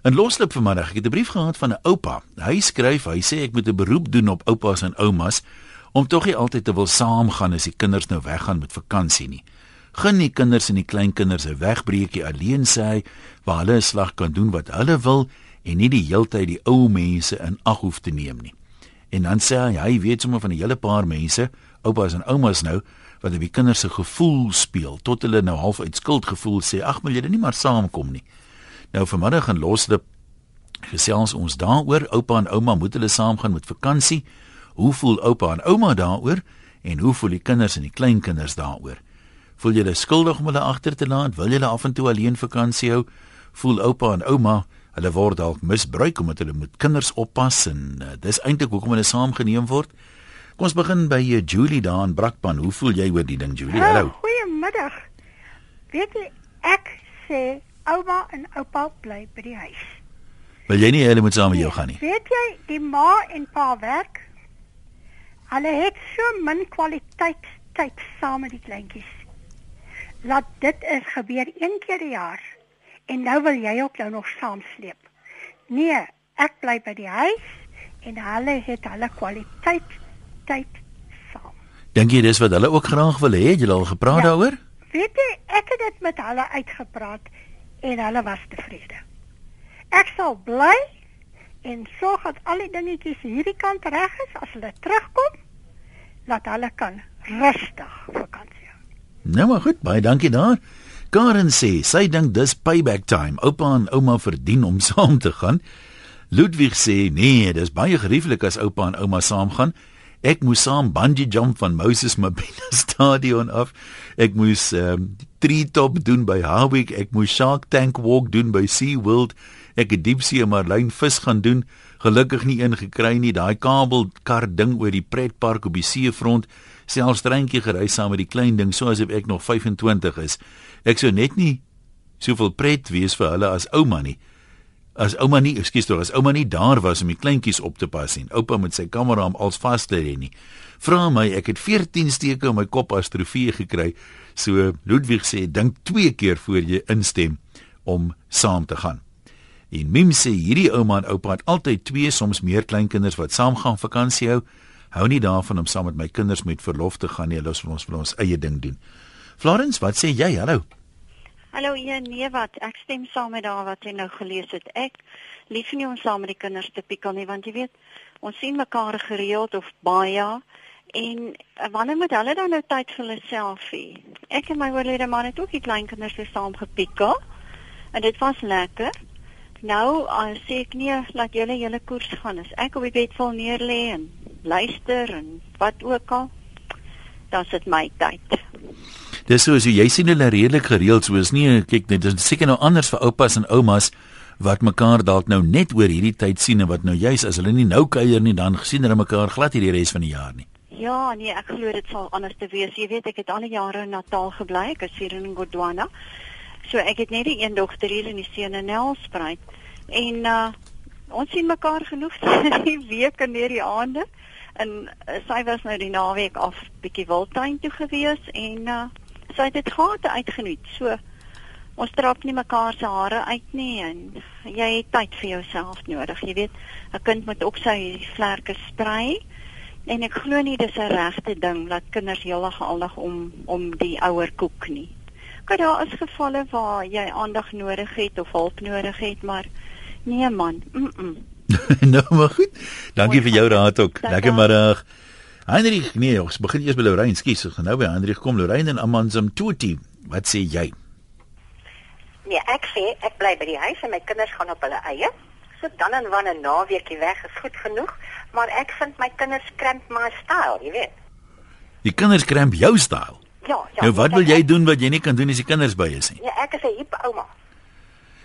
In loslip vanmiddag, ek het 'n brief gehad van 'n oupa. Hy skryf, hy sê ek moet 'n beroep doen op oupas en oumas om tog nie altyd te wil saamgaan as die kinders nou weggaan met vakansie nie. Gun die kinders en die kleinkinders 'n wegbreekie alleen sê hy, waar hulle 'n slag kan doen wat hulle wil en nie die heeltyd die ou mense in ag hoef te neem nie. En dan sê hy, hy weet sommer van 'n hele paar mense, oupas en oumas nou, wat op die kinders se gevoel speel tot hulle nou half uit skuldgevoel sê, ag, maar julle nie maar saamkom nie. Nou vanmiddag in Loslip gesels ons daaroor oupa en ouma moet hulle saamgaan met vakansie. Hoe voel oupa en ouma daaroor en hoe voel die kinders en die kleinkinders daaroor? Voel julle skuldig om hulle agter te laat? Wil julle af en toe alleen vakansie hou? Voel oupa en ouma hulle word dalk misbruik omdat hulle met kinders oppas en uh, dis eintlik hoekom hulle saamgeneem word? Kom ons begin by uh, Julie daar in Brakpan. Hoe voel jy oor die ding Julie? Hallo. Oh, goeiemiddag. Weet jy ek sê ouma en oupa bly by die huis. Wil jy nie hulle moet saam met jou gaan nie? Weet jy, die ma en pa werk. Hulle het so min kwaliteit tyd saam met die kleintjies. Laat dit is gebeur een keer per jaar. En nou wil jy ook nou nog saamsleep. Nee, ek bly by die huis en hulle het hulle kwaliteit tyd saam. Dink jy dis wat hulle ook graag wil hê? Het jy al gepraat ja. daaroor? Weet jy, ek het dit met hulle uitgepraat en hulle was tevrede. Ek sal bly en sorg dat al die dingetjies hierdie kant reg is as hulle terugkom, laat hulle kan rustig vakansie hou. Nou maar goed, baie dankie daar. Karen sê sy dink dis payback time. Oupa en ouma verdien om saam te gaan. Ludwig sê nee, dis baie gerieflik as oupa en ouma saam gaan. Ek moes saam bungee jump van Moses Mabhida Stadion af. Ek moes um, tree top doen by Harwick. Ek moes Shark Tank walk doen by Sea World. Ek het diepsee marlyn vis gaan doen. Gelukkig nie een gekry nie. Daai kabelkar ding oor die pretpark op die seefront. Selfs treintjie gery saam met die klein ding soos ek nog 25 is. Ek sou net nie soveel pret wees vir hulle as ouma nie as ouma nie, ekskuus tog, as ouma nie daar was om die kleintjies op te pas nie. Oupa met sy kamera om als vas te hê nie. Vra my, ek het 14 steke in my kop as trofee gekry. So Ludwig sê dink twee keer voor jy instem om saam te gaan. En Mim sê hierdie ouma en oupa het altyd twee soms meer kleinkinders wat saam gaan vakansie hou. Hou nie daarvan om saam met my kinders met verlof te gaan nie. Hulle ons vir ons eie ding doen. Florence, wat sê jy? Hallo. Hallo ja, nee wat, ek stem saam met daai wat jy nou gelees het. Ek lief nie om saam met die kinders te pikkel nie want jy weet, ons sien mekaar gereeld of baie en eh, wanneer moet hulle dan nou tyd vir hulle selfie? Ek en my oorlede man het ook die klein kinders so saam gepikkel en dit was lekker. Nou, al sê ek nee, laat julle julle koers gaan. As ek op die bed val neer lê en luister en wat ook al, dan sit my tyd. Dis so as jy sien hulle redelik gereeld so is nie kyk net dis seker nou anders vir oupas en oumas wat mekaar dalk nou net oor hierdie tyd sien en wat nou juis as hulle nie nou kuier nie dan gesien hulle mekaar glad hierdie res van die jaar nie. Ja, nee, ek glo dit sal anders te wees. Jy weet ek het al die jare in Natal gebly, ek is hier in Gondwana. So ek het net die een dogter hier in die seun en Nelspruit en uh ons sien mekaar genoeg die week en hierdie aande en uh, sy was nou die naweek af bietjie wildtuin toe gewees en uh het dit gehad uitgeniet. So ons trap nie mekaar se hare uit nie en jy het tyd vir jouself nodig. Jy weet, 'n kind moet ook sy vlerke sprei. En ek glo nie dis 'n regte ding dat kinders heeldag aldag om om die ouer koek nie. Kyk daar is gevalle waar jy aandag nodig het of hulp nodig het, maar nee man. Mm -mm. nou maar goed. Dankie vir jou raad ook. Lekker middag. Heinrich, nee, ons begin eers by Lorraine. Skus, ons gaan nou by Heinrich kom. Lorraine en Amanzam Tuti. Wat sê jy? Nee, ek sê ek bly by die huis en my kinders gaan op hulle eie. So dan en wanneer 'n naweekie weg is goed genoeg, maar ek vind my kinders krimp my styl, jy weet. Die kinders krimp jou styl. Ja, ja. Nou wat wil jy doen wat jy nie kan doen as die kinders by is nie? Nee, ek is 'n hip ouma.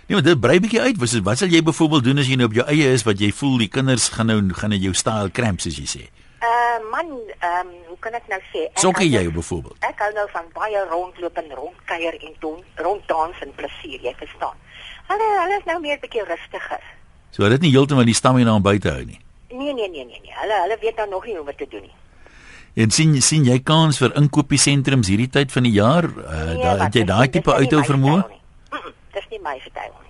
Nee, maar dit brei bietjie uit. Wat wat sal jy byvoorbeeld doen as jy nou op jou eie is wat jy voel die kinders gaan nou gaan in jou styl krimp soos jy sê? Uh man, ehm um, hoe kan ek nou sê? Sokker jy byvoorbeeld? Ek hou nou van baie rondloop en rondkuier en doen ronddans en plesier, jy verstaan. Hulle hulle is nou meer 'n bietjie rustiger. So dit nie heeltemal die stamina om buite hou nie. Nee nee nee nee nee. Hulle hulle weet nou nog nie hoe om te doen nie. En sien sien jy kans vir inkopiesentrums hierdie tyd van die jaar? Uh, nee, da, het jy daai tipe auto vermoë? Dis nie my vertel nie.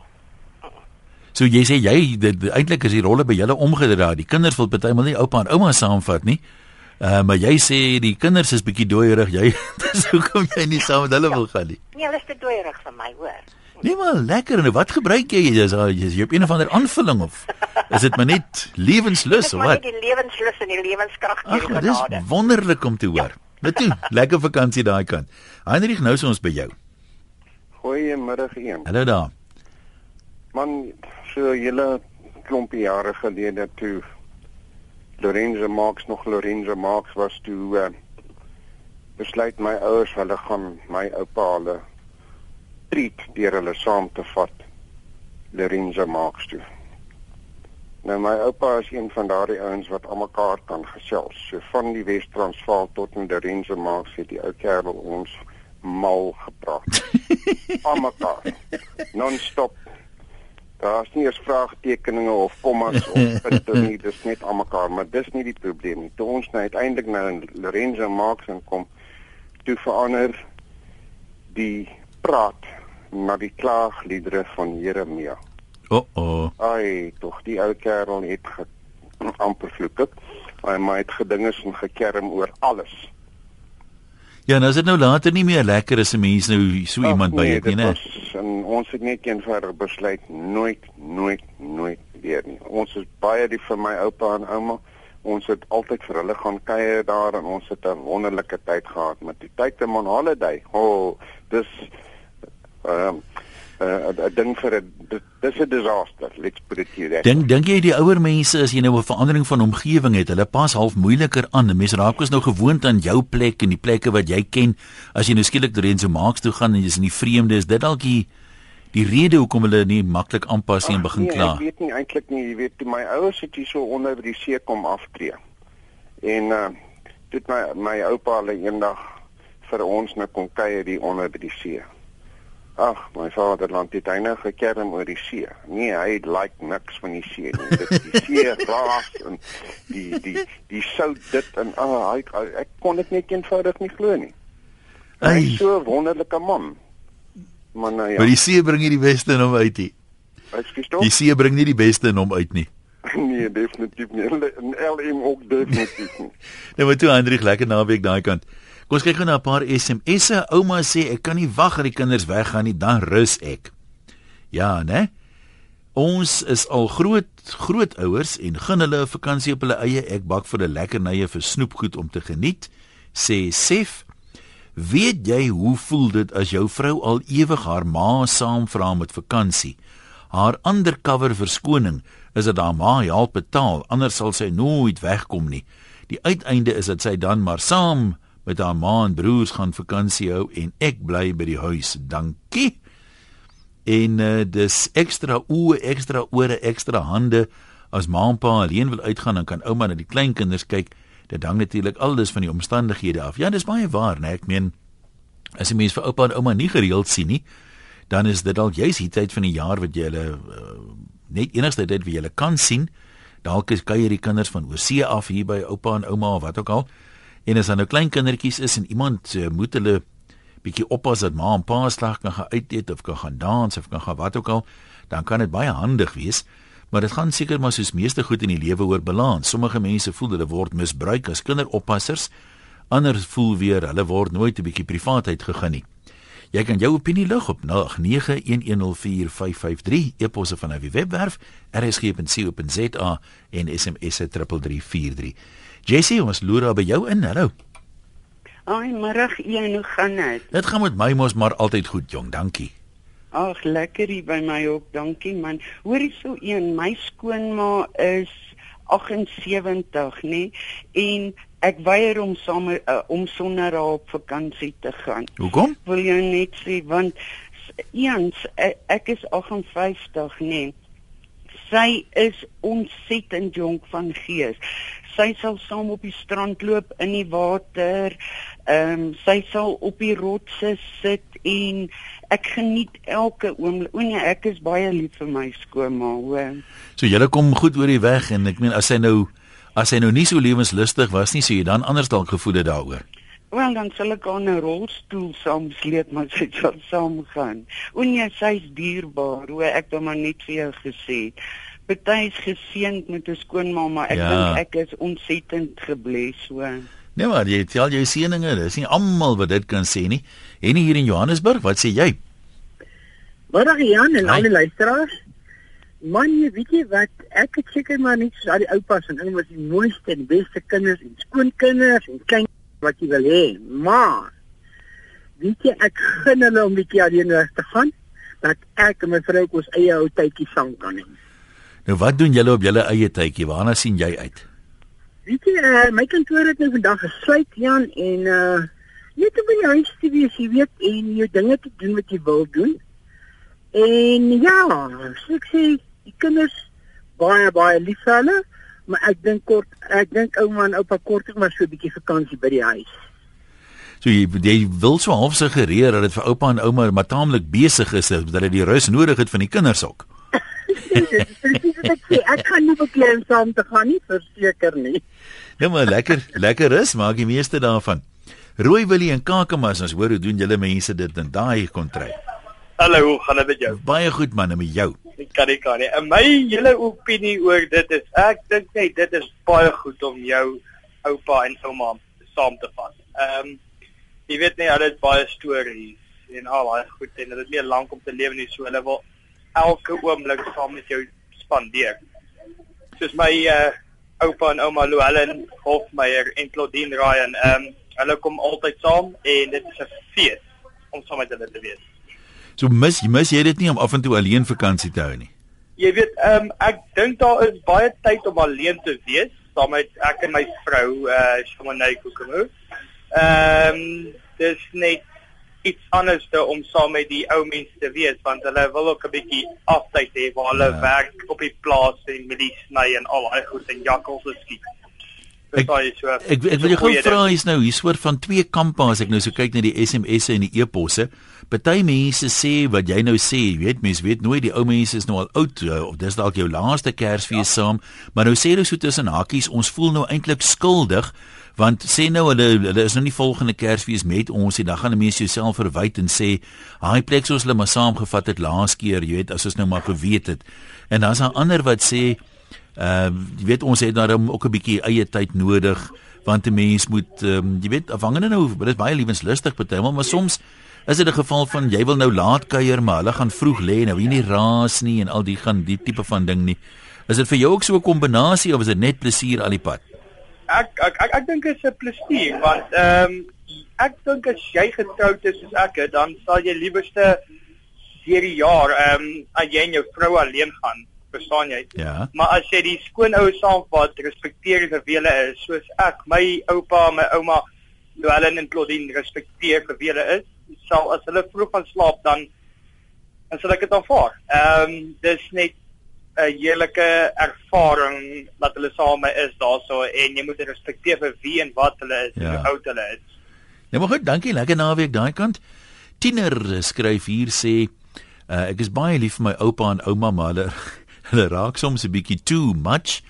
So jy sê jy eintlik is die rolle by julle omgedraai. Die kinders wil partymal nie oupa en ouma saamvat nie. Uh, maar jy sê die kinders is bietjie dooierig. Jy dis hoekom jy nie saam met hulle wil gaan nie. Nee, hulle is te dooierig vir my, hoor. Nee maar lekker en wat gebruik jy? Is jy op een of ander aanvulling of is dit maar net lewenslus of wat? Dit is die lewenslus en die lewenskrag hier genade. Dis wonderlik om te hoor. Ja. Net toe, lekker vakansie daai kant. Heinrich, nou is ons by jou. Goeiemiddag een. Hallo daar. Man, so julle klompie jare gelede toe Lorenzo Marx nog Lorenzo Marx was toe uh, besluit my ouers hulle gaan my oupa hulle treat deur hulle saam te vat Lorenzo Marx toe. Nou my oupa is een van daardie ouens wat almekaar kan gesels. So van die Wes-Transvaal tot in Lorenzo Marx het die ou kerel ons mal gepraat. almekaar. Non-stop Daar's nie eens vraagtekeninge of kommas of punte nie, dis net almekaar, maar dis nie die probleem nie. Toe ons nou uiteindelik nou in Lorenzo Marx kom, toe verander die praat na die klaagliedere van Jeremia. O, oh oh. Ai, tog die ou kerel het amper vloek. Hy het gedinge en gekerm oor alles. Ja, nou is dit nou later nie meer lekker as 'n mens nou so Ach, iemand by het nie, né? Ons het net eenvoudig besluit nooit, nooit, nooit weer nie. Ons is baie lief vir my oupa en ouma. Ons het altyd vir hulle gaan kuier daar en ons het 'n wonderlike tyd gehad met die tyd te Mon Holiday. O, oh, dis ehm um, 'n uh, 'n ding vir 'n dis 'n disaster. Let's put it here. Dink dink jy die ouer mense as jy nou 'n verandering van omgewing het, hulle pas half moeiliker aan. Mense raak ons nou gewoond aan jou plek en die plekke wat jy ken. As jy nou skielik deur so maaks toe gaan en jy's in die vreemde, is dit dalk die die rede hoekom hulle nie maklik aanpas nie en begin nee, kla. Ek weet nie eintlik nie, jy weet, my ouers het hier so onder by die see kom aftree. En uh dit my my oupa hulle eendag vir ons nou kom kuier hier onder by die see. Ag, my vaderland het eintlik gekerm oor die see. Nee, hy like niks van die see nie. Dit die see raas en die die die sout dit en ah, hy, ek kon dit net eenvoudig nie glo nie. Hy is so 'n wonderlike man. Maar nou ja. Maar die see bring nie die beste in hom uit nie. Ekskuus tog? Die see bring nie die beste in hom uit nie. nee, definitief nie. En LM ook definitief nie. nou maar toe Hendrik, lekker naweek daai kant. Kom ons kyk gou na 'n paar SMS'e. Ouma sê ek kan nie wag dat die kinders weggaan nie, dan rus ek. Ja, né? Ons is al groot grootouers en gun hulle 'n vakansie op hulle eie. Ek bak vir 'n lekker nye vir snoepgoed om te geniet, sê Sef. Weet jy hoe voel dit as jou vrou al ewig haar ma saamvra met vakansie? Haar undercover verskoning is dat haar ma help betaal, anders sal sy nooit wegkom nie. Die uiteinde is dat sy dan maar saam met haar ma en broers gaan vakansie hou en ek bly by die huis. Dankie. En uh, dis ekstra oë, ekstra ore, ekstra hande as ma en pa alleen wil uitgaan dan kan ouma na die kleinkinders kyk. Dit hang natuurlik alles van die omstandighede af. Ja, dis baie waar, né? Ek meen as 'n mens vir oupa en ouma nie gereeld sien nie, dan is dit dalk juist die tyd van die jaar wat jy hulle uh, net enigste tyd wat jy hulle kan sien. Dalk is kuier die kinders van oorsee af hier by oupa en ouma of wat ook al. En as dan nou klein kindertjies is en iemand uh, moet hulle bietjie oppas dat ma en pa slag kan gaan uit eet of kan gaan dans of kan gaan wat ook al, dan kan dit baie handig wees. Maar dit gaan seker maar soos meeste goed in die lewe oor balans. Sommige mense voel hulle word misbruik as kinderoppassers. Ander voel weer hulle word nooit 'n bietjie privaatheid gegee nie. Jy kan jou opinie lig op 0891104553 eposse van die webwerf rsg.co.za en SMS 3343. Jessie, ons loer daar by jou in. Hallo. Ai, middag, jy nou gaan dit. Dit gaan met my mos maar altyd goed, jong. Dankie. Ag, lekker hier by my ook. Dankie man. Hoorie so een, my skoonma is 78, nê? En ek weier om saam uh, om sonder haar op vakansie te gaan. Hoekom? Wil jy net sê want eens ek, ek is 58, nê? Sy is ontsettend jonk van gees sy sal saam op die strand loop in die water. Ehm um, sy sal op die rotse sit en ek geniet elke oomblik. O nee, ek is baie lief vir my skoonma, hoor. So julle kom goed oor die weg en ek meen as sy nou as sy nou nie so lewenslustig was nie, sou jy dan anders dalk gevoel het daaroor. Wel dan sal ek aan 'n rolstoel saam sleep maar sy sal saam gaan. O nee, sy's dierbaar. Hoe ek dan maar net vir jou gesê. Is geseënd met 'n skoonma, maar ek Ja. dink ek is ontsettend gebless so. Nee maar jy tel jou seëninge, dis nie almal wat dit kan sê nie. En hier in Johannesburg, wat sê jy? Middag Jan en Hi. al die luisteraars. Man, jy weet jy wat, ek het seker maar net soos al die oupas en oumas die mooiste en beste kinders en skoonkinders en klein wat jy wil hê. Maar weet jy ek gun hulle om bietjie alleen weg te gaan dat ek en my vrou ons eie ou tydjie saam kan hê. Nou wat doen julle op julle eie tydjie? Waarna sien jy uit? Weet jy, uh, my kantoor het nou vandag gesluit Jan en uh net om by die huis te wees, jy weet, en jou dinge te doen wat jy wil doen. En ja, so ek sê die kinders baie baie lief vir hulle, maar ek dink kort ek dink ouma en oupa kort ek maar so 'n bietjie vakansie by die huis. So jy, jy wil so half suggereer dat dit vir oupa en ouma maar taamlik besig is dat hulle die rus nodig het van die kinders ook. Dis presies wat ek sê, ek kan nie beklein saam te gaan nie, verseker nie. Ja maar lekker, lekker rus, maak die meeste daarvan. Rooi Willie en Kakamas, ons hoor hoe doen julle mense dit in daai kontry. Hallo, hoe gaan dit met jou? Baie goed man, en met jou. Ek kan nie kan nie. En my hele opinie oor dit is ek dink net dit is baie goed om jou oupa en ouma saam te vat. Ehm um, jy weet nie hulle het baie stories en al daai goed en hulle het nie lank om te lewe nie, so hulle wil elke oomblik saam met jou spandeer. Soos my uh oupa en ouma Luellen Hofmeyer en Claudine Ryan, ehm um, hulle kom altyd saam en dit is 'n fees om saam met hulle te wees. So mis mis jy dit nie om af en toe alleen vakansie te hou nie. Jy weet, ehm um, ek dink daar is baie tyd om alleen te wees, saam met ek en my vrou, eh uh, Shamanay Kokomo. Ehm um, dis net iets anders te om saam met die ou mense te wees want hulle wil ook 'n bietjie aftyd hê waar hulle Ja. werk op die plaas en met die sny en al daai goed en jakkals en skiet. Ek- so? Ek ek wil jou gou vra is nou hier soort van twee kampe as ek nou so kyk na die SMS'e en die e-posse. Party mense sê wat jy nou sê, jy weet mense weet nooit die ou mense is nou al oud uh, of dis dalk jou laaste Kersfees ja. saam, maar nou sê hulle so tussen hakies ons voel nou eintlik skuldig want sê nou hulle hulle is nou nie volgende Kersfees met ons nie, dan gaan 'n mens jouself verwyd en sê, "Haai plek soos hulle maar saamgevat het laas keer, jy weet, as ons nou maar geweet het." En dan's daar ander wat sê, uh, jy weet ons het daarom ook 'n bietjie eie tyd nodig want 'n mens moet um, jy weet afhangende nou dit is baie lewenslustig partymal maar soms is dit 'n geval van jy wil nou laat kuier maar hulle gaan vroeg lê nou hier nie raas nie en al die gaan die tipe van ding nie. Is dit vir jou ook so 'n kombinasie of is dit net plesier al die pad? Ek ek ek, ek dink dit is 'n plesier want ehm um, ek dink as jy getroud is soos ek is, dan sal jy liewerste deur die jaar ehm um, as jy en jou vrou alleen gaan, verstaan jy? Ja. Maar as jy die skoonouer saamvat, respekteer vir wie hulle is, soos ek, my oupa, my ouma, Luellen en Claudine respekteer vir wie hulle is, sal as hulle vroeg gaan slaap dan dan sal ek dit aanvaar. Ehm um, dis net 'n heerlike ervaring dat hulle saam is daarso en jy moet respekteer vir wie en wat hulle is, Ja. ja. hoe oud hulle is. Nou maar goed, dankie. Lekker naweek daai kant. Tiener skryf hier sê uh, ek is baie lief vir my oupa en ouma maar hulle hulle raak soms 'n bietjie too much.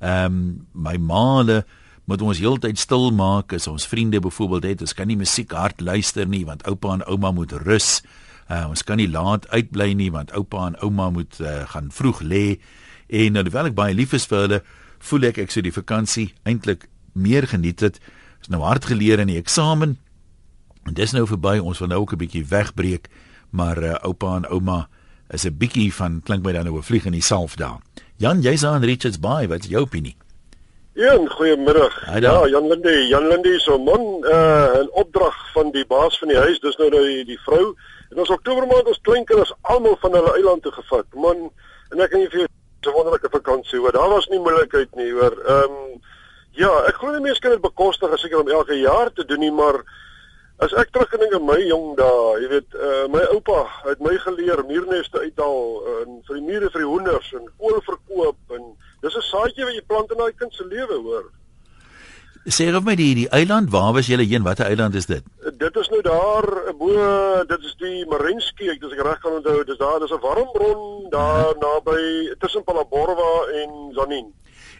Ehm um, my ma hulle moet ons heeltyd stil maak as ons vriende byvoorbeeld het. Ons kan nie musiek hard luister nie want oupa en ouma moet rus. Uh, ons kan nie laat uitbly nie want oupa en ouma moet uh, gaan vroeg lê. En alhoewel ek baie lief is vir hulle, voel ek ek sou die vakansie eintlik meer geniet het. Is nou hard geleer in die eksamen. En dis nou verby. Ons wil nou ook 'n bietjie wegbreek, maar uh, oupa en ouma is 'n bietjie van klink my dan nou 'n vlieg in die salf daar. Jan, jy's aan Richards Bay. Wat is jou opinie? Ja, goeiemiddag. Ja, Jan Linde, Jan Linde is 'n man, uh 'n opdrag van die baas van die huis, dis nou nou die, die vrou. En ons Oktober maand ons kleinkinders almal van hulle eiland toe gevat. Man, en ek kan nie vir jou 'n wonderlike vakansie hoor. Daar was nie moeilikheid nie hoor. Ehm um, ja, ek glo die mense kan dit bekostig as seker om elke jaar te doen nie, maar as ek terugdink aan my jong dae, jy weet, uh my oupa het my geleer muurneste uithaal en vir die mure vir die hoenders en kool verkoop en dis 'n saadjie wat jy plant in daai kind se lewe hoor. Sê of my die die eiland, waar was julle heen? Watter eiland is dit? Dit is nou daar bo, dit is die Marenski, ek dis ek reg kan onthou, dis daar, dis 'n warm bron daar naby tussen Palaborwa en Zanin.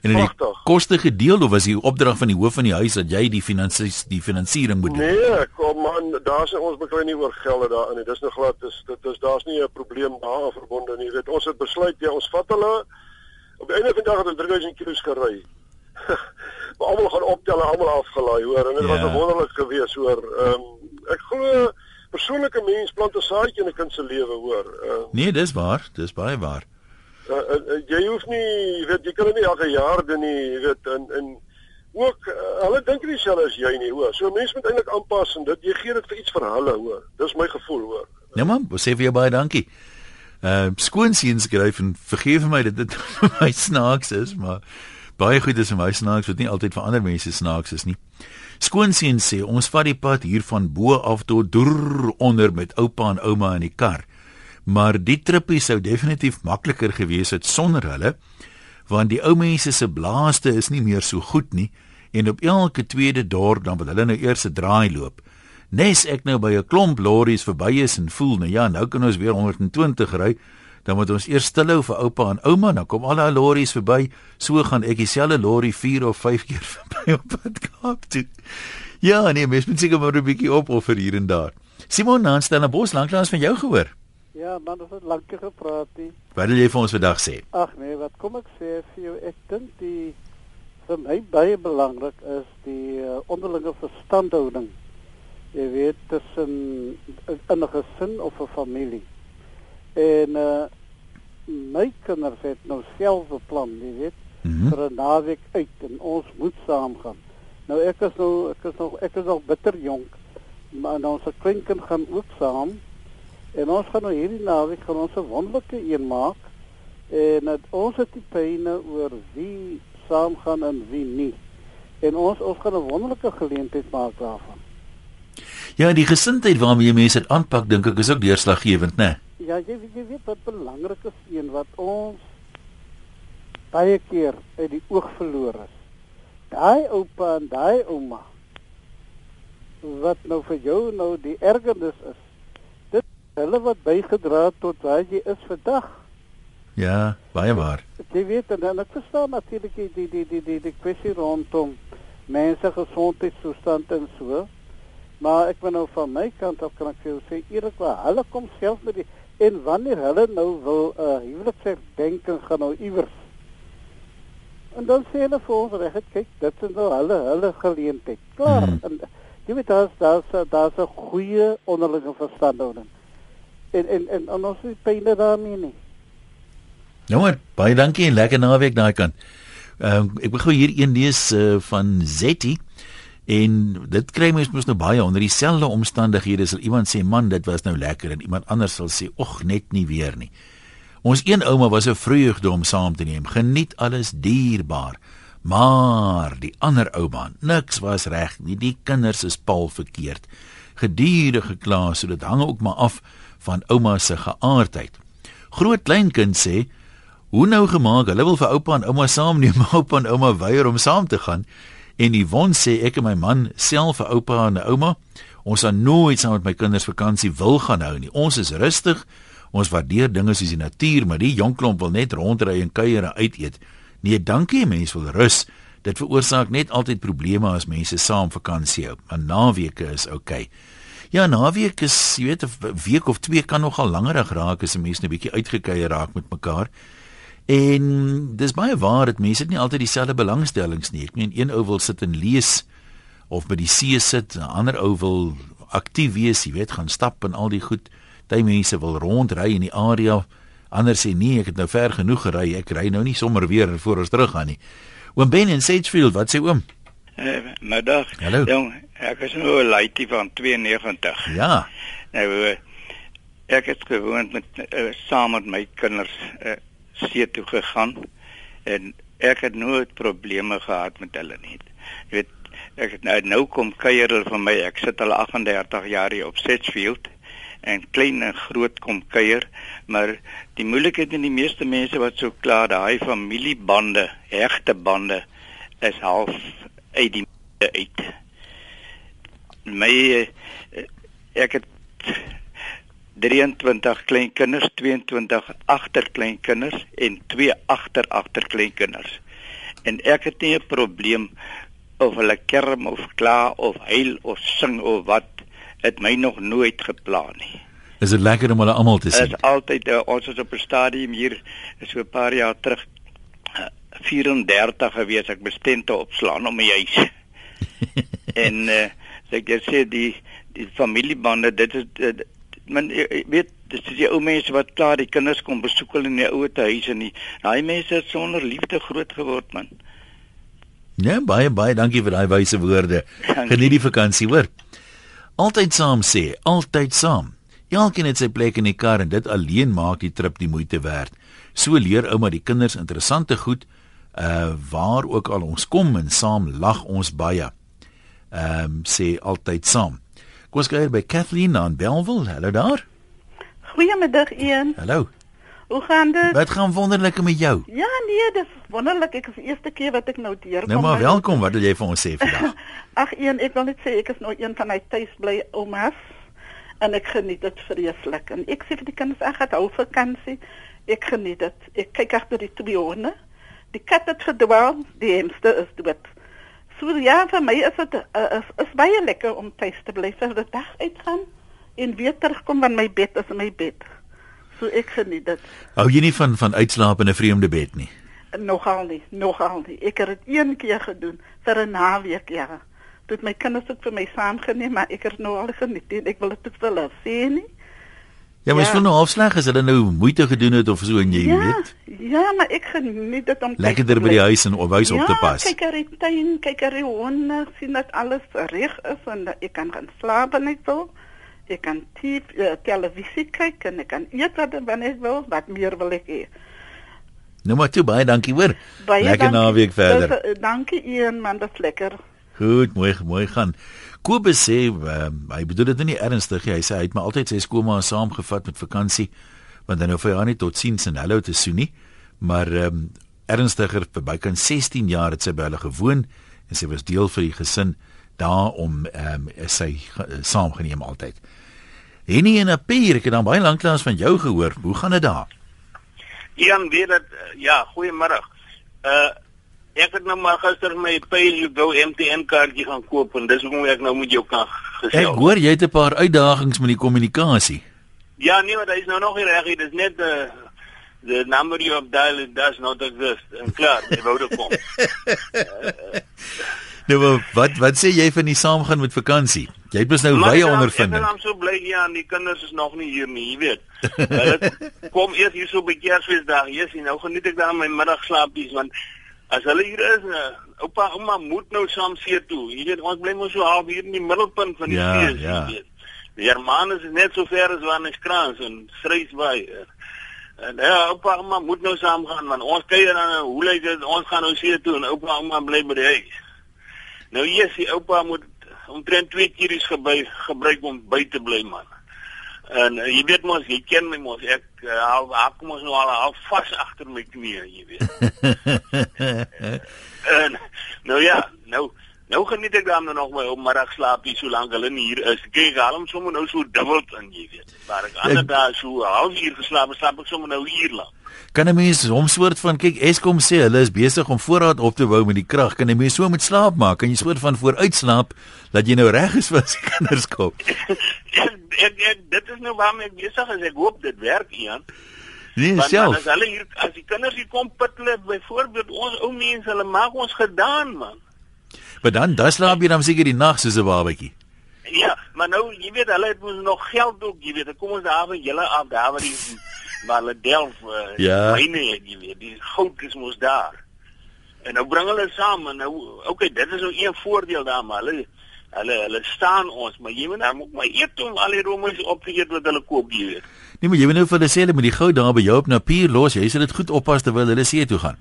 En in die koste gedeel of was die opdrag van die hoof van die huis dat jy die finansies die finansiering moet doen? Nee, kom man, daar's ons beklei nie oor gelde daarin nie. Dis nog glad dis dit is daar's nie 'n probleem daaraan verbonde nie. Jy weet, ons het besluit ja, ons vat hulle op die einde van die dag het ons 3000 km gery. almal gaan optel en almal afgelaai, hoor. En dit Ja. was 'n wonderlik gewees, hoor. Ehm ek glo persoonlike mens plant 'n saadjie in 'n kind se lewe, hoor. Ehm Nee, dis waar, dis baie waar. uh, uh, uh, jy hoef nie, jy weet, jy kan dit nie elke jaar doen nie, jy weet, en en ook uh, hulle dink nie dieselfde as jy nie, hoor. So mense moet eintlik aanpas en dit jy gee dit vir iets vir hulle, hoor. Dis my gevoel, hoor. Ja man, sê vir jou baie dankie. Uh skoonseun skryf en vergeef my dat dit vir my snaaks is, maar baie goed is vir my snaaks wat nie altyd vir ander mense snaaks is nie. Skoonseun sê ons vat die pad hier van bo af tot deur onder met oupa en ouma in die kar. Maar die trippie sou definitief makliker gewees het sonder hulle, want die ou mense se blaaste is nie meer so goed nie en op elke tweede dorp dan wil hulle nou eers 'n draai loop. Nes ek nou by 'n klomp lorries verby is en voel nou ja, nou kan ons weer 120 ry, dan moet ons eers stilhou vir oupa en ouma, dan kom al daai lorries verby, so gaan ek dieselfde lorry 4 of 5 keer verby op pad Kaap toe. Ja, nee, mens moet seker maar 'n bietjie opoffer hier en daar. Simon Nanstel en Bos lanklaas van jou gehoor. Ja, man, ons het lank gepraat. Nie. Wat wil jy vir ons vandag sê? Ag nee, wat kom ek sê vir jou? Ek dink die vir my baie belangrik is die uh, onderlinge verstandhouding. Jy weet tussen in 'n gesin of 'n familie. En uh my kinders het nou self beplan, jy weet, Mhm. vir 'n naweek uit en ons moet saam gaan. Nou ek is nou ek is nog ek is nog bitter jonk, maar nou ons kleinkind gaan ook saam. En ons gaan nou hierdie naweek gaan ons 'n wonderlike een maak. En het, ons het die pyne oor wie saam gaan en wie nie. En ons ons gaan 'n wonderlike geleentheid maak daarvan. Ja, die gesindheid waarmee jy mense dit aanpak, dink ek is ook deurslaggewend, né? Ja, jy, weet- jy weet wat belangrik is een wat ons baie keer uit die oog verloor is. Daai oupa en daai ouma wat nou vir jou nou die ergernis is. Dit hulle wat bygedra het tot waar jy is vandag. Ja, baie waar. Jy weet en dan ek verstaan natuurlik die die die die die, die kwessie rondom mense gesondheidstoestand en so. Maar ek wil nou van my kant af kan ek vir jou sê eerlikwaar, hulle kom self met die en wanneer hulle nou wil 'n uh, huweliksherdenking gaan nou iewers. En dan sê hulle vir ons reg, kyk, dit is nou hulle hulle geleentheid. Klaar. Mhm. En jy weet daar's daar's daar's 'n goeie onderlinge verstandhouding. En en en, en ons het pyne daarmee nie. Nou maar, baie dankie en lekker naweek daai kant. Ehm ek wil gou hier een lees uh, van Zetti en dit kry mens mos nou baie onder dieselfde omstandighede sal iemand sê man dit was nou lekker en iemand anders sal sê ag net nie weer nie. Ons een ouma was 'n vreugde om saam te neem. Geniet alles dierbaar. Maar die ander ouma, niks was reg nie. Die kinders is paal verkeerd. Gedurig gekla, so dit hang ook maar af van ouma se geaardheid. Groot kleinkind sê Hoe nou gemaak? Hulle wil vir oupa en ouma saamneem, maar oupa en ouma weier om saam te gaan. En Yvonne sê ek en my man self vir oupa en ouma, ons sal nooit saam met my kinders vakansie wil gaan hou nie. Ons is rustig. Ons waardeer dinge soos die natuur, maar die jong klomp wil net rondry en kuier en uit eet. Nee, dankie, mense wil rus. Dit veroorsaak net altyd probleme as mense saam vakansie hou. Maar naweke is oukei. Okay. Ja, naweek is, jy weet, 'n week of twee kan nogal langerig raak as 'n mens net 'n bietjie uitgekeier raak met mekaar. En dis baie waar dat mense nie altyd dieselfde belangstellings nie. Ek meen een ou wil sit en lees of by die see sit, 'n ander ou wil aktief wees, jy weet, gaan stap en al die goed. Party mense wil rondry in die area. Ander sê nee, ek het nou ver genoeg gery. Ek ry nou nie sommer weer voor ons terug gaan nie. Oom Ben in Sagefield, wat sê oom? Uh, middag. Hallo. Jong, ek is nou 'n laaitjie van 92. Ja. Nou uh, ek het gewoond met uh, saam met my kinders uh, see toe gegaan en ek het nooit probleme gehad met hulle nie. Jy weet, ek het nou, nou kom kuier hulle van my. Ek sit al 38 jaar hier op Sedgefield en klein en groot kom kuier, maar die moeilikheid in die meeste mense wat so klaar daai familiebande, hegte bande is half uit die uit. My eh, ek het 23 kleinkinders, 22 agterkleinkinders en 2 agter agterkleinkinders. en ek het nie 'n probleem of hulle kerm of kla of huil of sing of wat het my nog nooit gepla nie. Is dit lekker om hulle almal te Dit sien? is altyd uh, ons is op 'n stadium hier so 'n paar jaar terug uh, 34 gewees ek bestente opslaan om my huis. en uh, ek jy sê die die familiebande dit is uh, men jy jy weet dis die ou mense wat klaar die kinders kom besoek hulle in die ouete huis en die daai mense het sonder liefde groot geword man. Ja, baie baie dankie vir daai wyse woorde. Dankie. Geniet die vakansie, hoor. Altyd saam sê, altyd saam. Elkeen het sy plek in die kar en dit alleen maak die trip die moeite werd. So leer ouma die kinders interessante goed uh waar ook al ons kom en saam lag ons baie. Ehm um, sê altyd saam. Kom ons kyk by Kathleen aan Belwel. Hallo daar. Goeiemiddag Ian. Hallo. Hoe gaan dit? Wat gaan wonderlik met jou? Ja nee, dis wonderlik. Ek is die eerste keer wat ek nou deurkom. Nou maar welkom. Wat wil jy vir ons sê vandag? Ag Ian, ek wil net sê ek is nou een van my tuisbly oumas en ek geniet dit vreeslik. En ek sê vir die kinders, ek gaan hou vakansie. Ek geniet dit. Ek kyk agter die twee honde. Die kat het verdwaal, die hamster is dood. So ja, vir my is dit uh, is, is baie lekker om tuis te bly vir die dag uitgaan en weer terugkom van my bed is my bed. So ek geniet dit. Hou jy nie van van uitslaap in 'n vreemde bed nie? Nogal nie, nogal nie. Ek het dit een keer gedoen vir 'n naweek, ja. Toe het my kinders ook vir my saamgeneem, maar ek het nou al geniet en ek wil dit nie vir hulle sê nie. Ja, maar Ja. ja. voel nou halfsleg as hulle nou moeite gedoen het of so en jy ja, weet. ja, maar ek geniet dit om Lekkerder by die huis en op huis ja, op te pas. kyk er in die tuin, kyk er in die honde, sien dat alles reg is en dat ek kan gaan slaap en ek wil. Ek kan TV, uh, televisie kyk en ek kan eet wat wanneer ek wil, wat meer wil ek hê. Nou maar toe baie dankie hoor. Baie Lekker dankie. naweek verder. Dis, dankie Ian, man, dit is lekker. Goed, mooi mooi gaan. Kobus sê uh, hy bedoel dit nie ernstig nie. Hy sê hy het maar altyd sy skoolma saamgevat met vakansie want dan hoef hy haar nie tot siens en hallo te soen nie. Maar ehm um, ernstiger vir bykans 16 jaar het sy by hulle gewoon en sy was deel vir die gesin daar om ehm um, sy uh, saamgeneem altyd. Henny en Apier, ek het dan baie lanklaas van jou gehoor. Hoe gaan dit daar? Ian weet dit ja, goeiemôre. Uh ek het nou maar gister my pay you go MTN kaartjie gaan koop en dis hoekom ek nou met jou kan Ek gesels. hoor jy het 'n paar uitdagings met die kommunikasie. Ja, nee, maar dit is nou nog nie reg, nie. dis net the the number you have dialed does not exist. En klaar, jy wou dit kom. Nou maar wat wat sê jy van die saamgaan met vakansie? Jy het mos nou baie ek ondervinding. Ek is so bly ja, en die kinders is nog nie hier nie, jy weet. Hulle kom eers hier so by Kersfeesdag. Yes, en nou geniet ek dan my middagslaapies want as hulle hier is, uh, oupa, ouma moet nou saam see toe. Jy weet, ons bly mos so half hier in die middelpunt van die Ja, ja. jy weet. Die Hermanus is net so ver as Wanneskrans en Strysbaai. En ja, oupa, ouma moet nou saam gaan want ons kuier dan hoe lyk dit? Ons gaan nou see toe en oupa, ouma bly by die huis. Nou yes, die oupa moet omtrent twee keer is gebruik gebruik om by te bly man. En uh, jy weet mos, jy ken my mos, ek uh, ek kom ons nou al al vas agter my knie, jy weet. En nou ja, nou nou geniet ek dan nog my middagslaapie solank hulle nie hier is. Kyk, hom sommer nou so dubbel in, jy weet. Maar ek ander dae so halfuur geslaap, slaap ek sommer nou hier lank. Kan 'n mens hom soort van kyk Eskom sê hulle is besig om voorraad op te bou met die krag. Kan 'n mens so met slaap maak? Kan jy soort van vooruitslaap dat jy nou reg is vir as kinders kom? ek, ek, ek dit is nou waarmee ek besig is. Ek hoop dit werk, Ian. Nee, Want self. dan as hulle hier as die kinders hier kom pitle byvoorbeeld ons ou mense, hulle maak ons gedaan man. Maar dan dan slaap jy dan seker die nag soos 'n babatjie. Ja, maar nou jy weet hulle het mos nog geld ook, jy weet. Dan Kom ons daar van julle af, daar waar die waar hulle delf uh, Ja. myne jy weet. Die goud is mos daar. En nou bring hulle saam en nou okay, dit is nou een voordeel daar maar hulle hulle hulle staan ons, maar jy moet nou ook maar eet om al die rommels op te eet wat hulle koop, jy weet. Nee, maar jy moet nou vir hulle sê hulle moet die goud daar by jou op Napier los. Jy sal dit goed oppas terwyl hulle see toe gaan.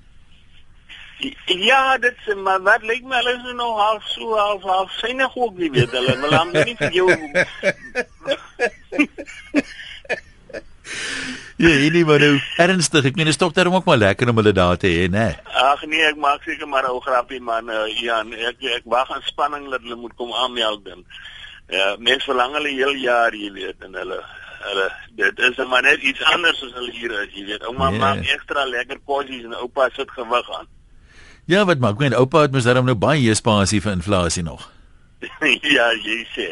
Ja, dit is maar wat lyk my hulle is nou nog half so half half synig ook nie weet hulle. Maar dan nie vir jou Ja, hierdie maar nou ernstig. Ek meen dit is tog daarom ook maar lekker om hulle daar te hê, né? Ag nee, ek maak seker maar 'n ou grappie man. Uh, Jan, ek ek wag aan spanning dat hulle moet kom aanmeld dan. Ja, mense verlang hulle heel jaar, jy weet, en hulle hulle dit is maar net iets anders as hulle hier is, jy weet. Ouma Ja. maak ekstra lekker kosies en oupa sit gewig aan. Ja, wat maak my oupa het mos daarom nou baie spasie vir inflasie nog. ja, jy sê.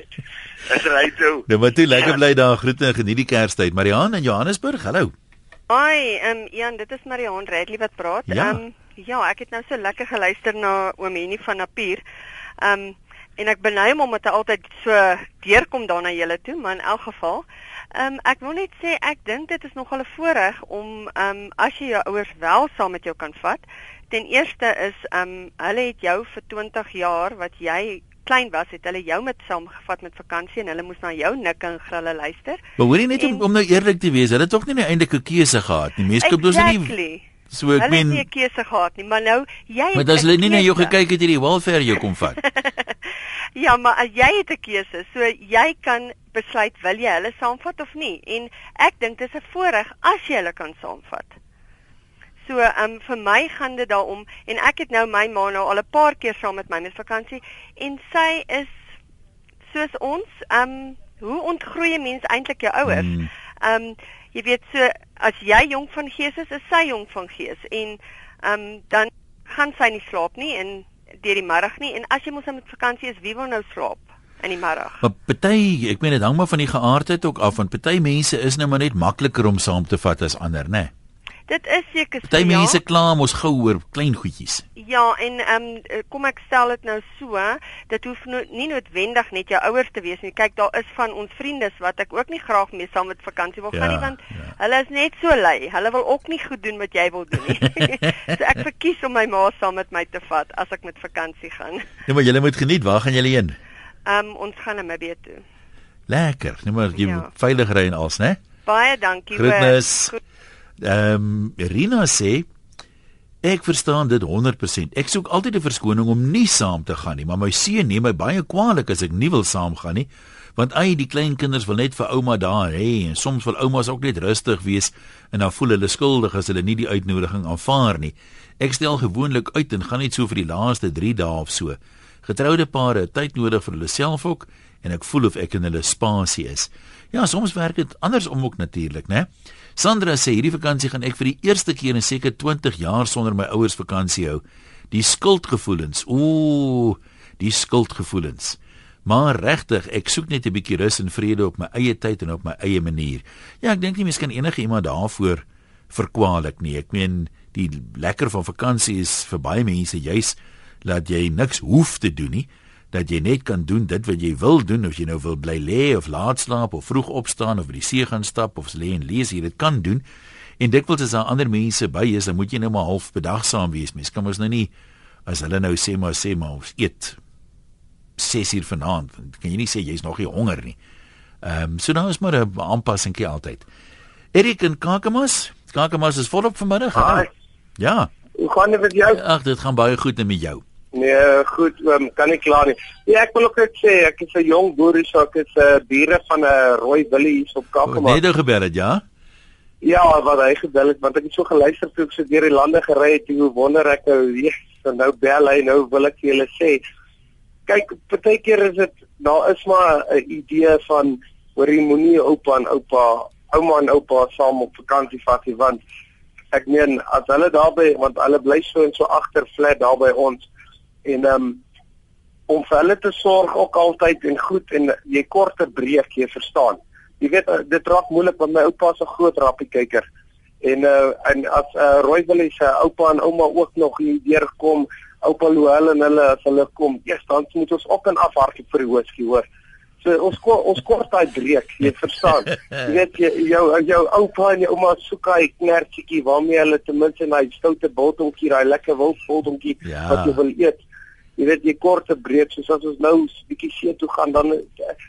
Is reg toe. Nou maar toe lekker bly daar groete en geniet die Kerstyd. Mariaan in Johannesburg. Hallo. Hi, ehm um, Ian, dit is Mariaan Redley wat praat. Ehm Ja. um, ja, ek het nou so lekker geluister na oom Henny van Napier. Ehm um, en ek beny hom omdat hy altyd so deurkom daar na julle toe, maar in elk geval, ehm um, ek wil net sê ek dink dit is nogal 'n voorreg om ehm um, as jy jou ouers wel saam met jou kan vat. Ten eerste is ehm um, hulle het jou vir 20 jaar wat jy klein was, het hulle jou met saamgevat met vakansie en hulle moes na jou nik en grille luister. Maar hoorie net om, om nou eerlik te wees, hulle het tog nie 'n eindelike keuse gehad nie. Mense koop dus nie. Exactly. So ek hulle het nie meen 'n keuse gehad nie, maar nou jy Maar as hulle 'n nie na jou gekyk het, het die welfare jou kom vat. Ja, maar jy het 'n keuse, so jy kan besluit wil jy hulle saamvat of nie. En ek dink dis 'n voorreg as jy hulle kan saamvat. So, ehm um, vir my gaan dit daaroor en ek het nou my ma nou al 'n paar keer saam met my met vakansie en sy is soos ons, ehm um, hoe ontgroei 'n mens eintlik jou ouers? Hmm. Ehm um, jy weet so as jy jonk van gees is, is sy jonk van gees en ehm um, dan gaan sy nie slaap nie en deur die middag nie en as jy mos met vakansie is, wie wil nou slaap in die middag? Maar party, ek meen dit hang maar van die geaardheid ook af, want party mense is nou maar net makliker om saam te vat as ander, né? Nee. Dit is seker so. Party ja. mense kla mos gou oor klein goedjies. Ja, en ehm um, kom ek stel dit nou so, dit hoef no, nie noodwendig net jou ouers te wees nie. Kyk, daar is van ons vriendes wat ek ook nie graag mee saam met vakansie wil Ja, gaan nie want ja. hulle is net so lui. Hulle wil ook nie goed doen wat jy wil doen nie. so ek verkies om my ma saam met my te vat as ek met vakansie gaan. Nee, maar julle moet geniet. Waar gaan julle heen? Ehm um, ons gaan na Namibia toe. Lekker. Nee, maar jy Ja. ja. veilig ry en alles, né? Baie dankie. Groetnis. Goed. Ehm um, Rina sê ek verstaan dit 100%. Ek soek altyd 'n verskoning om nie saam te gaan nie, maar my seun neem my baie kwaadlik as ek nie wil saamgaan nie, want ai die klein kinders wil net vir ouma daar hê en soms wil oumas ook net rustig wees en dan voel hulle skuldig as hulle nie die uitnodiging aanvaar nie. Ek stel gewoonlik uit en gaan net so vir die laaste 3 dae of so. Getroude pare het tyd nodig vir hulle self ook en ek voel of ek in hulle spasie is. Ja, soms werk dit andersom ook natuurlik, né? Sandra sê hierdie vakansie gaan ek vir die eerste keer in seker 20 jaar sonder my ouers vakansie hou. Die skuldgevoelens. Ooh, die skuldgevoelens. Maar regtig, ek soek net 'n bietjie rus en vrede op my eie tyd en op my eie manier. Ja, ek dink nie mens kan enige iemand daarvoor verkwalik nie. Ek meen, die lekker van vakansie is vir baie mense juis dat jy niks hoef te doen nie dat jy net kan doen dit wat jy wil doen of jy nou wil bly lê of laat slaap of vroeg opstaan of by die see gaan stap of lê en lees jy dit kan doen. En dikwels as daar ander mense by is dan moet jy nou maar half bedagsaam wees. Mens kan mos nou nie as hulle nou sê maar sê maar ons eet 6 uur vanaand dan kan jy nie sê jy's nog nie honger nie. Ehm um, so nou is maar 'n aanpassingkie altyd. Erik en Kakamas? Kakamas is volop vanmiddag. Hi. ja. Hoe gaan dit met jou? ag dit gaan baie goed met jou Nee, goed, um, kan nie klaar nie. Ja, ek wil ook net sê ek is 'n jong boer hier, so ek is 'n uh, bure van 'n uh, rooi willie hier op Kakamas. Net nou gebel het, ja? Ja, wat hy gebel het, want ek het so geluister toe ek so deur die lande gery het, hoe wonder ek nou, Jesus, en nou bel hy, nou wil ek vir julle sê. Kyk, partykeer is dit daar is maar 'n idee van hoor jy moenie oupa en oupa, ouma en oupa saam op vakansie vat nie, want ek meen as hulle daarby want hulle bly so en so agter flat daar by ons en ehm um, om vir hulle te sorg ook altyd en goed en jy korter breek jy verstaan. Jy weet eh, dit raak moeilik want my oupa 'n groot rappiekyker en uh, en as uh, Rooiwillie se oupa en ouma ook nog hier deurkom oupa Louwel en hulle as hulle kom eers dan moet ons op en af hardloop vir die hoeskie hoor. So ons ko, ons kort daai breek jy verstaan. Jy weet jy, jou jou oupa en jou ouma soek hy knertjie waarmee hulle ten minste daai stoute biltongkie daai lekker wildbiltongkie Ja. wat jy wil eet jy weet jy kort 'n breek soos as ons nou 'n bietjie see toe gaan dan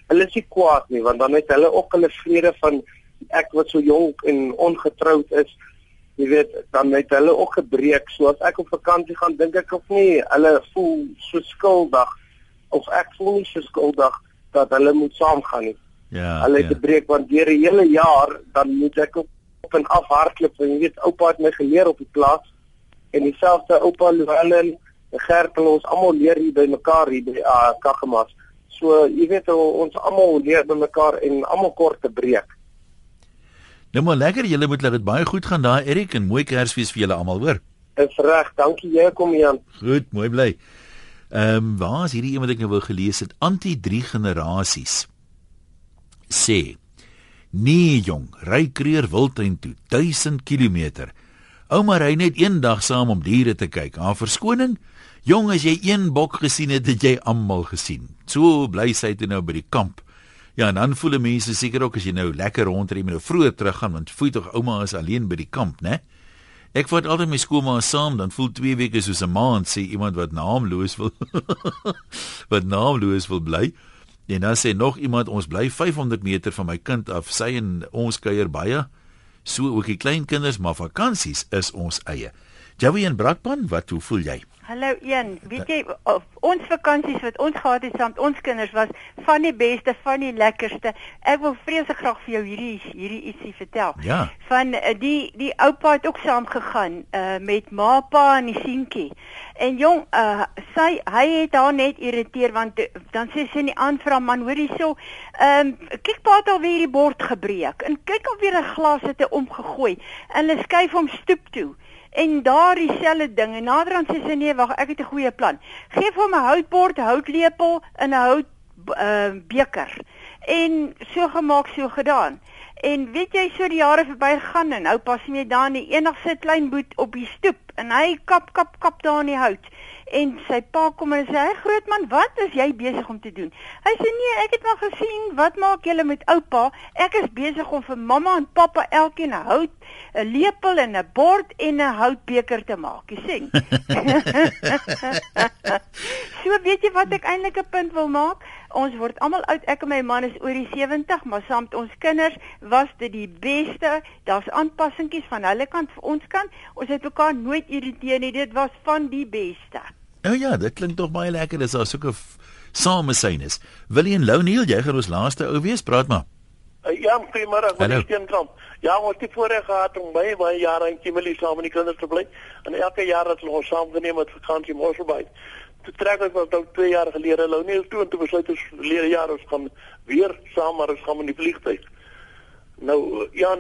hulle is nie kwaad nie want dan het hulle ook hulle vrede van ek wat so jonk en ongetroud is jy weet dan het hulle ook gebreek so as ek op vakansie gaan dink ek of nie hulle voel so skuldig of ek voel nie so skuldig dat hulle moet saamgaan nie Ja. hulle het ja. te breek want deur die hele jaar dan moet ek op, op en af hardloop en jy weet oupa het my geleer op die plaas en dieselfde oupa Llewellyn hulle ons almal leer hier by mekaar hier by uh, Kagamas so jy weet ons almal leer by mekaar en almal kort te breek Nou maar lekker, julle moet laat dit baie goed gaan daar Erik en mooi Kersfees vir julle almal, hoor. Dis reg. Dankie jy kom Jan. Goed, mooi bly. Ehm um, waar is hierdie een wat ek nou wou gelees het? Anti 3 generasies. Sê Nee jong, ry kreer wildtuin toe, 1000 km. Ouma ry net een dag saam om diere te kyk. Haar verskoning, jong as jy een bok gesien het, het jy almal gesien. So bly sy toe nou by die kamp. Ja, en dan voel mense seker ook as jy nou lekker rondry met 'n vroeë teruggaan want voel tog ouma is alleen by die kamp, né? Ek vat altyd my skoolma saam, dan voel 2 weke soos 'n maand sê iemand wat naamloos wil wat naamloos wil bly. En dan sê nog iemand ons bly 500 meter van my kind af. Sy en ons kuier baie. So ook die klein kinders, maar vakansies is ons eie. Joey en Brakpan, wat hoe voel jy? Hallo een, weet jy of, ons vakansies wat ons gehad het saam met ons kinders was van die beste, van die lekkerste. Ek wil vreeslik graag vir jou hierdie hierdie ietsie vertel. Ja. Van uh, die die oupa het ook saam gegaan uh, met ma, pa en die seentjie. En jong, uh, sy hy het haar net irriteer want dan sê sy in die aanvra man, hoor hierso, ehm um, kyk pa het al weer die bord gebreek en kyk al weer 'n glas het hy omgegooi en hulle skuif hom stoep toe. En daar dieselfde ding en naderhand sê sy nee, wag, ek het 'n goeie plan. Geef hom 'n houtbord, houtlepel en 'n hout uh, beker. En so gemaak, so gedaan. En weet jy, so die jare verbygaan en nou pas net daar in die enigste klein boet op die stoep en hy kap kap kap daar in die hout. En sy pa kom en sê: "Hey grootman, wat is jy besig om te doen?" Hy sê: "Nee, ek het maar gesien, wat maak julle met oupa? Ek is besig om vir mamma en pappa elkeen 'n hout, 'n lepel en 'n bord en 'n houtbeker te maak." Jy sien. so weet jy wat ek eintlik 'n punt wil maak? Ons word almal oud. Ek en my man is oor die 70, maar saam met ons kinders was dit die beste. Daar's aanpassingkies van hulle kant vir ons kant. Ons het mekaar nooit irriteer nie. Dit was van die beste. Nou ja, dit klink tog baie lekker. Dis daar soeke samesynnis. Willie en Lou Neil, jy gaan ons laaste ou wees, praat maar. Uh, ja, goeiemôre, is dit dan? Ja, ons het voorheen gehad om baie baie jare in Kimberley saam met die kinders te bly. En elke jaar het ons saam geneem met vakansie Mosselbaai. Toe trek ons nou 2 jaar gelede Lou Neil toe en toe besluit ons verlede jaar ons gaan weer saam maar ons gaan met die vliegtuig. Nou ja,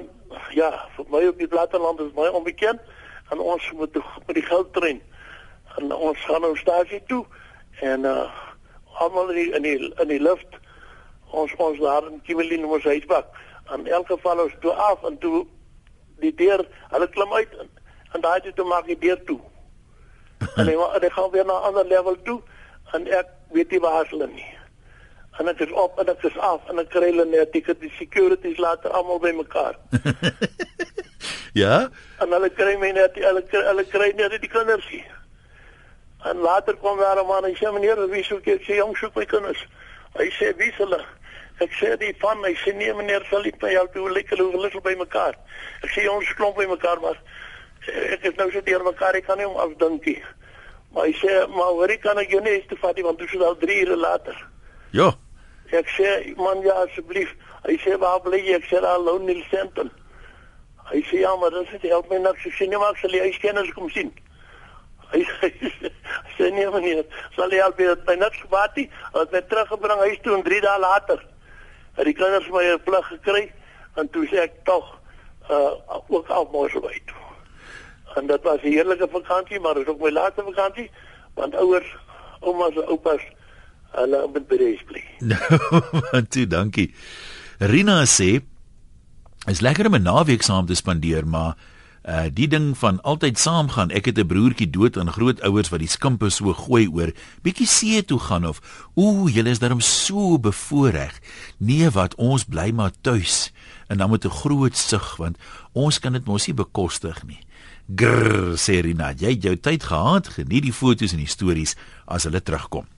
ja, vir my op die platteland is baie onbekend en ons moet met die goudtrein en ons gaan nou stasie toe en uh almal in die in die, in die lift ons ons daar in Kimberley ons huisbak. En in elk geval ons toe af en toe die deur hulle klim uit en, en daai toe maak die deur toe. En hy hy gaan weer na 'n ander level toe en ek weet nie waar hulle nie. En ek is op en ek is af en ek kry hulle net die securities later almal by mekaar. Ja? En hulle kry my net hulle hulle kry net die kinders hier En later kwam daar 'n man en sê meneer, wie soek jy? Ek sê jong, soek my kinders. Hy sê wie hulle? Ek sê die van, hy sê nee meneer, sal ek by jou toe lekker hoe hulle by mekaar. Ek sê ons klomp by mekaar maar ek is nou so deur mekaar, ek kan nie om afdinkie. Maar hy sê, maar hoor ek kan ek jou net te vat want dit is al 3 ure later. Ja. Ek sê man ja asseblief. Hy sê waar bly jy? Ek sê daar Lonely Center. Hy sê ja, maar dit is help my niks. Ek sê nee maar ek sal jy kennis kom sien. Hy sê nee meneer, sal jy al weer by net gewaat nie? Het my teruggebring huis toe en 3 dae later het die kinders my 'n vlug gekry en toe sê ek tog uh ook al mos by toe. En dit was 'n heerlike vakansie, maar dit is ook my laaste vakansie want ouers, oumas en oupas hulle moet die bly. Toe dankie. Rina sê is lekker om 'n naweek saam te spandeer, maar Uh die ding van altyd saamgaan. Ek het 'n broertjie dood en grootouers wat die skimpe so gooi oor. Bietjie see toe gaan of ooh, julle is daarom so bevoordeel. Nee, wat ons bly maar tuis en dan met 'n groot sug want ons kan dit mos nie bekostig nie. Grrr, Serena, jy het jou tyd gehad. Geniet die foto's en die stories as hulle terugkom.